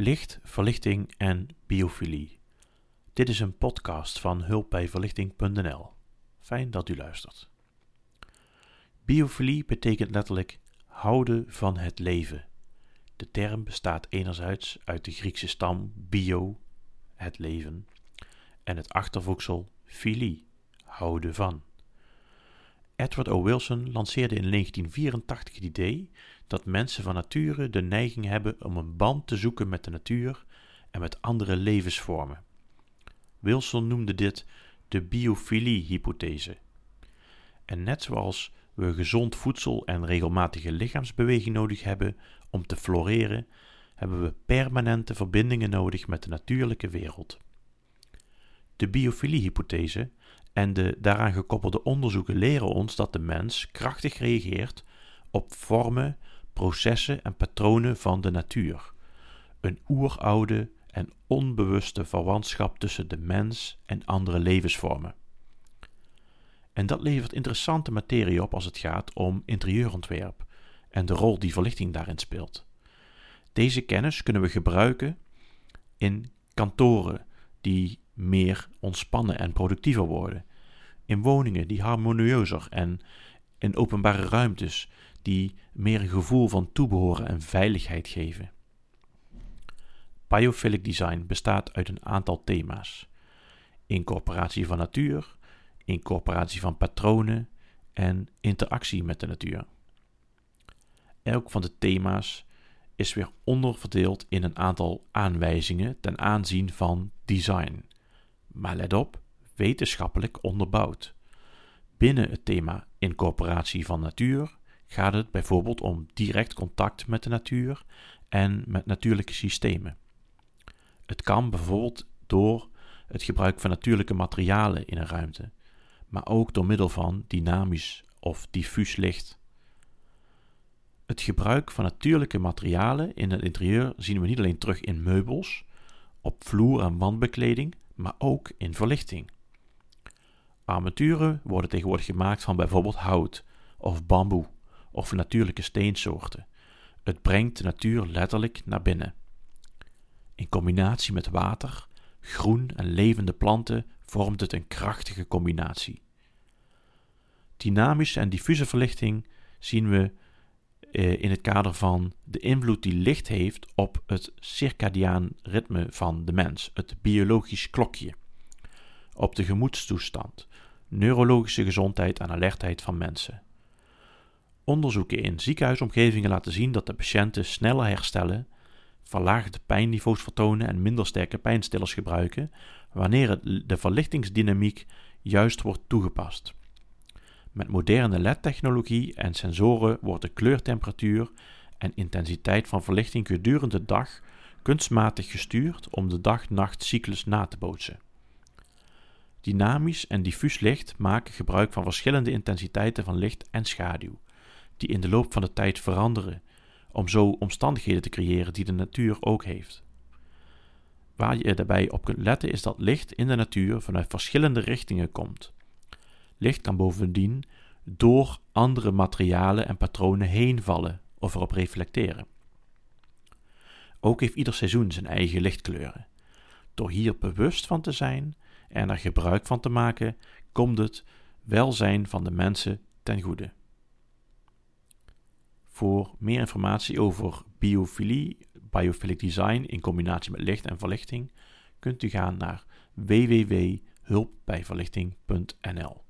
Licht, verlichting en biofilie. Dit is een podcast van hulpbijverlichting.nl. Fijn dat u luistert. Biofilie betekent letterlijk houden van het leven. De term bestaat enerzijds uit de Griekse stam bio, het leven, en het achtervoegsel filie, houden van. Edward O. Wilson lanceerde in 1984 het idee dat mensen van nature de neiging hebben om een band te zoeken met de natuur en met andere levensvormen. Wilson noemde dit de biofilie-hypothese. En net zoals we gezond voedsel en regelmatige lichaamsbeweging nodig hebben om te floreren, hebben we permanente verbindingen nodig met de natuurlijke wereld. De biofilie-hypothese en de daaraan gekoppelde onderzoeken leren ons dat de mens krachtig reageert op vormen, processen en patronen van de natuur. Een oeroude en onbewuste verwantschap tussen de mens en andere levensvormen. En dat levert interessante materie op als het gaat om interieurontwerp en de rol die verlichting daarin speelt. Deze kennis kunnen we gebruiken in kantoren die meer ontspannen en productiever worden, in woningen die harmonieuzer en in openbare ruimtes die meer een gevoel van toebehoren en veiligheid geven. Biophilic design bestaat uit een aantal thema's: incorporatie van natuur, incorporatie van patronen en interactie met de natuur. Elk van de thema's is weer onderverdeeld in een aantal aanwijzingen ten aanzien van design. Maar let op, wetenschappelijk onderbouwd. Binnen het thema incorporatie van natuur gaat het bijvoorbeeld om direct contact met de natuur en met natuurlijke systemen. Het kan bijvoorbeeld door het gebruik van natuurlijke materialen in een ruimte, maar ook door middel van dynamisch of diffuus licht. Het gebruik van natuurlijke materialen in het interieur zien we niet alleen terug in meubels, op vloer- en wandbekleding, maar ook in verlichting. Armaturen worden tegenwoordig gemaakt van bijvoorbeeld hout of bamboe of natuurlijke steensoorten. Het brengt de natuur letterlijk naar binnen. In combinatie met water, groen en levende planten vormt het een krachtige combinatie. Dynamische en diffuse verlichting zien we eh, in het kader van de invloed die licht heeft op het circadiaan ritme van de mens, het biologisch klokje, op de gemoedstoestand, neurologische gezondheid en alertheid van mensen. Onderzoeken in ziekenhuisomgevingen laten zien dat de patiënten sneller herstellen, verlaagde pijnniveaus vertonen en minder sterke pijnstillers gebruiken wanneer de verlichtingsdynamiek juist wordt toegepast. Met moderne LED-technologie en sensoren wordt de kleurtemperatuur en intensiteit van verlichting gedurende de dag kunstmatig gestuurd om de dag-nachtcyclus na te bootsen. Dynamisch en diffuus licht maken gebruik van verschillende intensiteiten van licht en schaduw, die in de loop van de tijd veranderen, om zo omstandigheden te creëren die de natuur ook heeft. Waar je daarbij op kunt letten is dat licht in de natuur vanuit verschillende richtingen komt. Licht kan bovendien door andere materialen en patronen heen vallen of erop reflecteren. Ook heeft ieder seizoen zijn eigen lichtkleuren. Door hier bewust van te zijn en er gebruik van te maken, komt het welzijn van de mensen ten goede. Voor meer informatie over biofilie, biophilic design in combinatie met licht en verlichting, kunt u gaan naar www.hulpbijverlichting.nl.